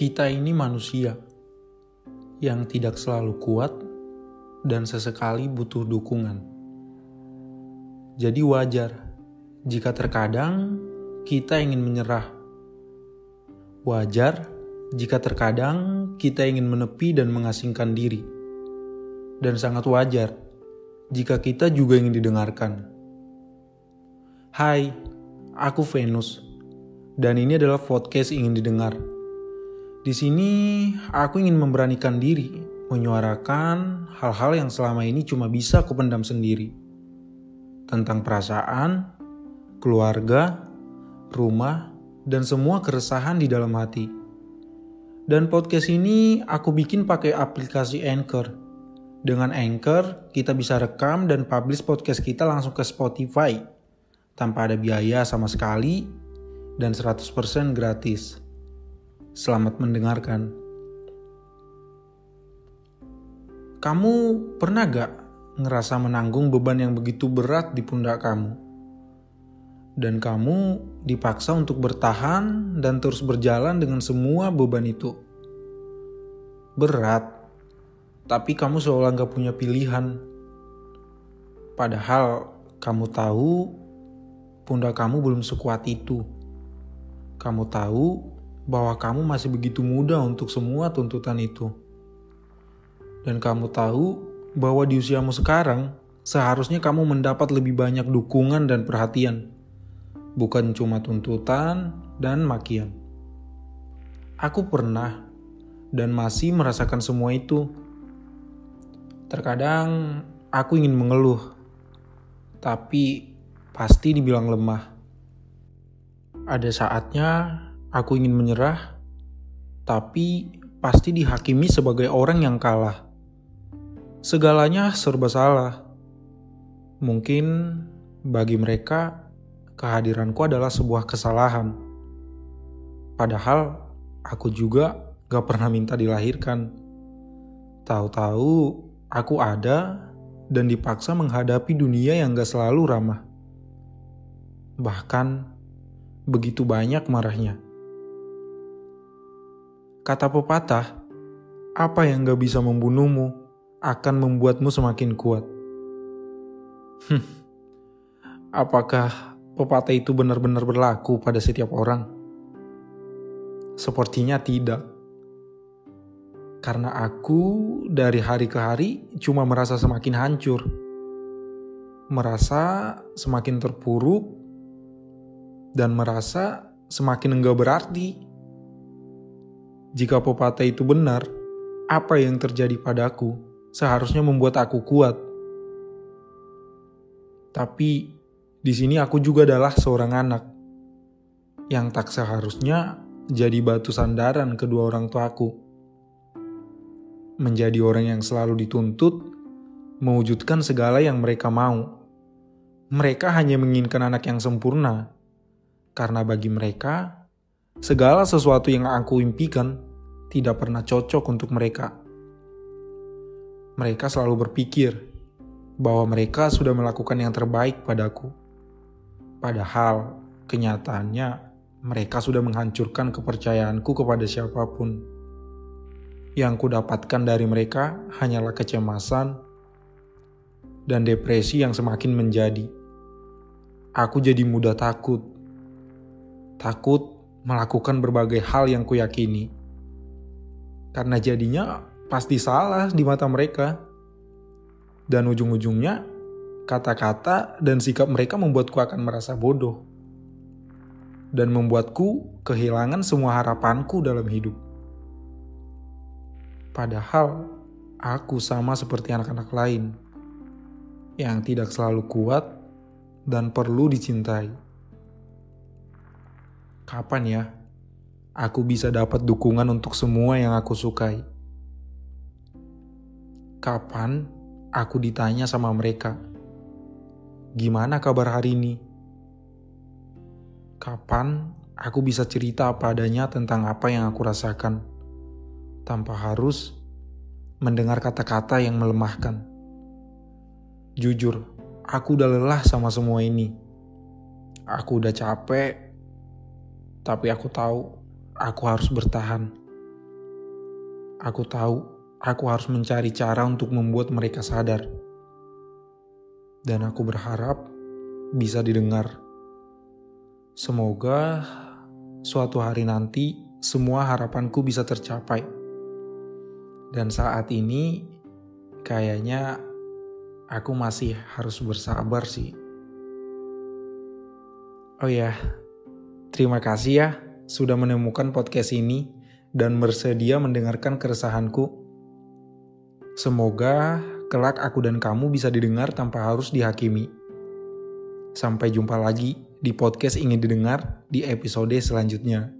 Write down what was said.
Kita ini manusia yang tidak selalu kuat dan sesekali butuh dukungan. Jadi wajar jika terkadang kita ingin menyerah. Wajar jika terkadang kita ingin menepi dan mengasingkan diri. Dan sangat wajar jika kita juga ingin didengarkan. Hai, aku Venus. Dan ini adalah podcast ingin didengar. Di sini aku ingin memberanikan diri menyuarakan hal-hal yang selama ini cuma bisa aku pendam sendiri. Tentang perasaan, keluarga, rumah, dan semua keresahan di dalam hati. Dan podcast ini aku bikin pakai aplikasi Anchor. Dengan Anchor, kita bisa rekam dan publish podcast kita langsung ke Spotify. Tanpa ada biaya sama sekali dan 100% gratis. Selamat mendengarkan. Kamu pernah gak ngerasa menanggung beban yang begitu berat di pundak kamu? Dan kamu dipaksa untuk bertahan dan terus berjalan dengan semua beban itu. Berat, tapi kamu seolah gak punya pilihan. Padahal kamu tahu pundak kamu belum sekuat itu. Kamu tahu bahwa kamu masih begitu muda untuk semua tuntutan itu. Dan kamu tahu bahwa di usiamu sekarang, seharusnya kamu mendapat lebih banyak dukungan dan perhatian, bukan cuma tuntutan dan makian. Aku pernah dan masih merasakan semua itu. Terkadang aku ingin mengeluh, tapi pasti dibilang lemah. Ada saatnya aku ingin menyerah, tapi pasti dihakimi sebagai orang yang kalah. Segalanya serba salah. Mungkin bagi mereka, kehadiranku adalah sebuah kesalahan. Padahal aku juga gak pernah minta dilahirkan. Tahu-tahu aku ada dan dipaksa menghadapi dunia yang gak selalu ramah. Bahkan begitu banyak marahnya. Kata pepatah, apa yang gak bisa membunuhmu akan membuatmu semakin kuat. Hmm. Apakah pepatah itu benar-benar berlaku pada setiap orang? Sepertinya tidak. Karena aku dari hari ke hari cuma merasa semakin hancur. Merasa semakin terpuruk dan merasa semakin enggak berarti. Jika pepatah itu benar, apa yang terjadi padaku seharusnya membuat aku kuat. Tapi di sini aku juga adalah seorang anak yang tak seharusnya jadi batu sandaran kedua orang tuaku. Menjadi orang yang selalu dituntut mewujudkan segala yang mereka mau. Mereka hanya menginginkan anak yang sempurna, karena bagi mereka segala sesuatu yang aku impikan tidak pernah cocok untuk mereka mereka selalu berpikir bahwa mereka sudah melakukan yang terbaik padaku. Padahal kenyataannya mereka sudah menghancurkan kepercayaanku kepada siapa pun. Yang kudapatkan dari mereka hanyalah kecemasan dan depresi yang semakin menjadi. Aku jadi mudah takut. Takut melakukan berbagai hal yang kuyakini. Karena jadinya pasti salah di mata mereka. Dan ujung-ujungnya, kata-kata dan sikap mereka membuatku akan merasa bodoh. Dan membuatku kehilangan semua harapanku dalam hidup. Padahal, aku sama seperti anak-anak lain. yang tidak selalu kuat dan perlu dicintai. Kapan ya aku bisa dapat dukungan untuk semua yang aku sukai? Kapan aku ditanya sama mereka, "Gimana kabar hari ini?" Kapan aku bisa cerita apa adanya tentang apa yang aku rasakan tanpa harus mendengar kata-kata yang melemahkan? Jujur, aku udah lelah sama semua ini. Aku udah capek, tapi aku tahu aku harus bertahan. Aku tahu aku harus mencari cara untuk membuat mereka sadar. Dan aku berharap bisa didengar. Semoga suatu hari nanti semua harapanku bisa tercapai. Dan saat ini kayaknya aku masih harus bersabar sih. Oh ya, terima kasih ya sudah menemukan podcast ini dan bersedia mendengarkan keresahanku. Semoga kelak aku dan kamu bisa didengar tanpa harus dihakimi. Sampai jumpa lagi di podcast ingin didengar di episode selanjutnya.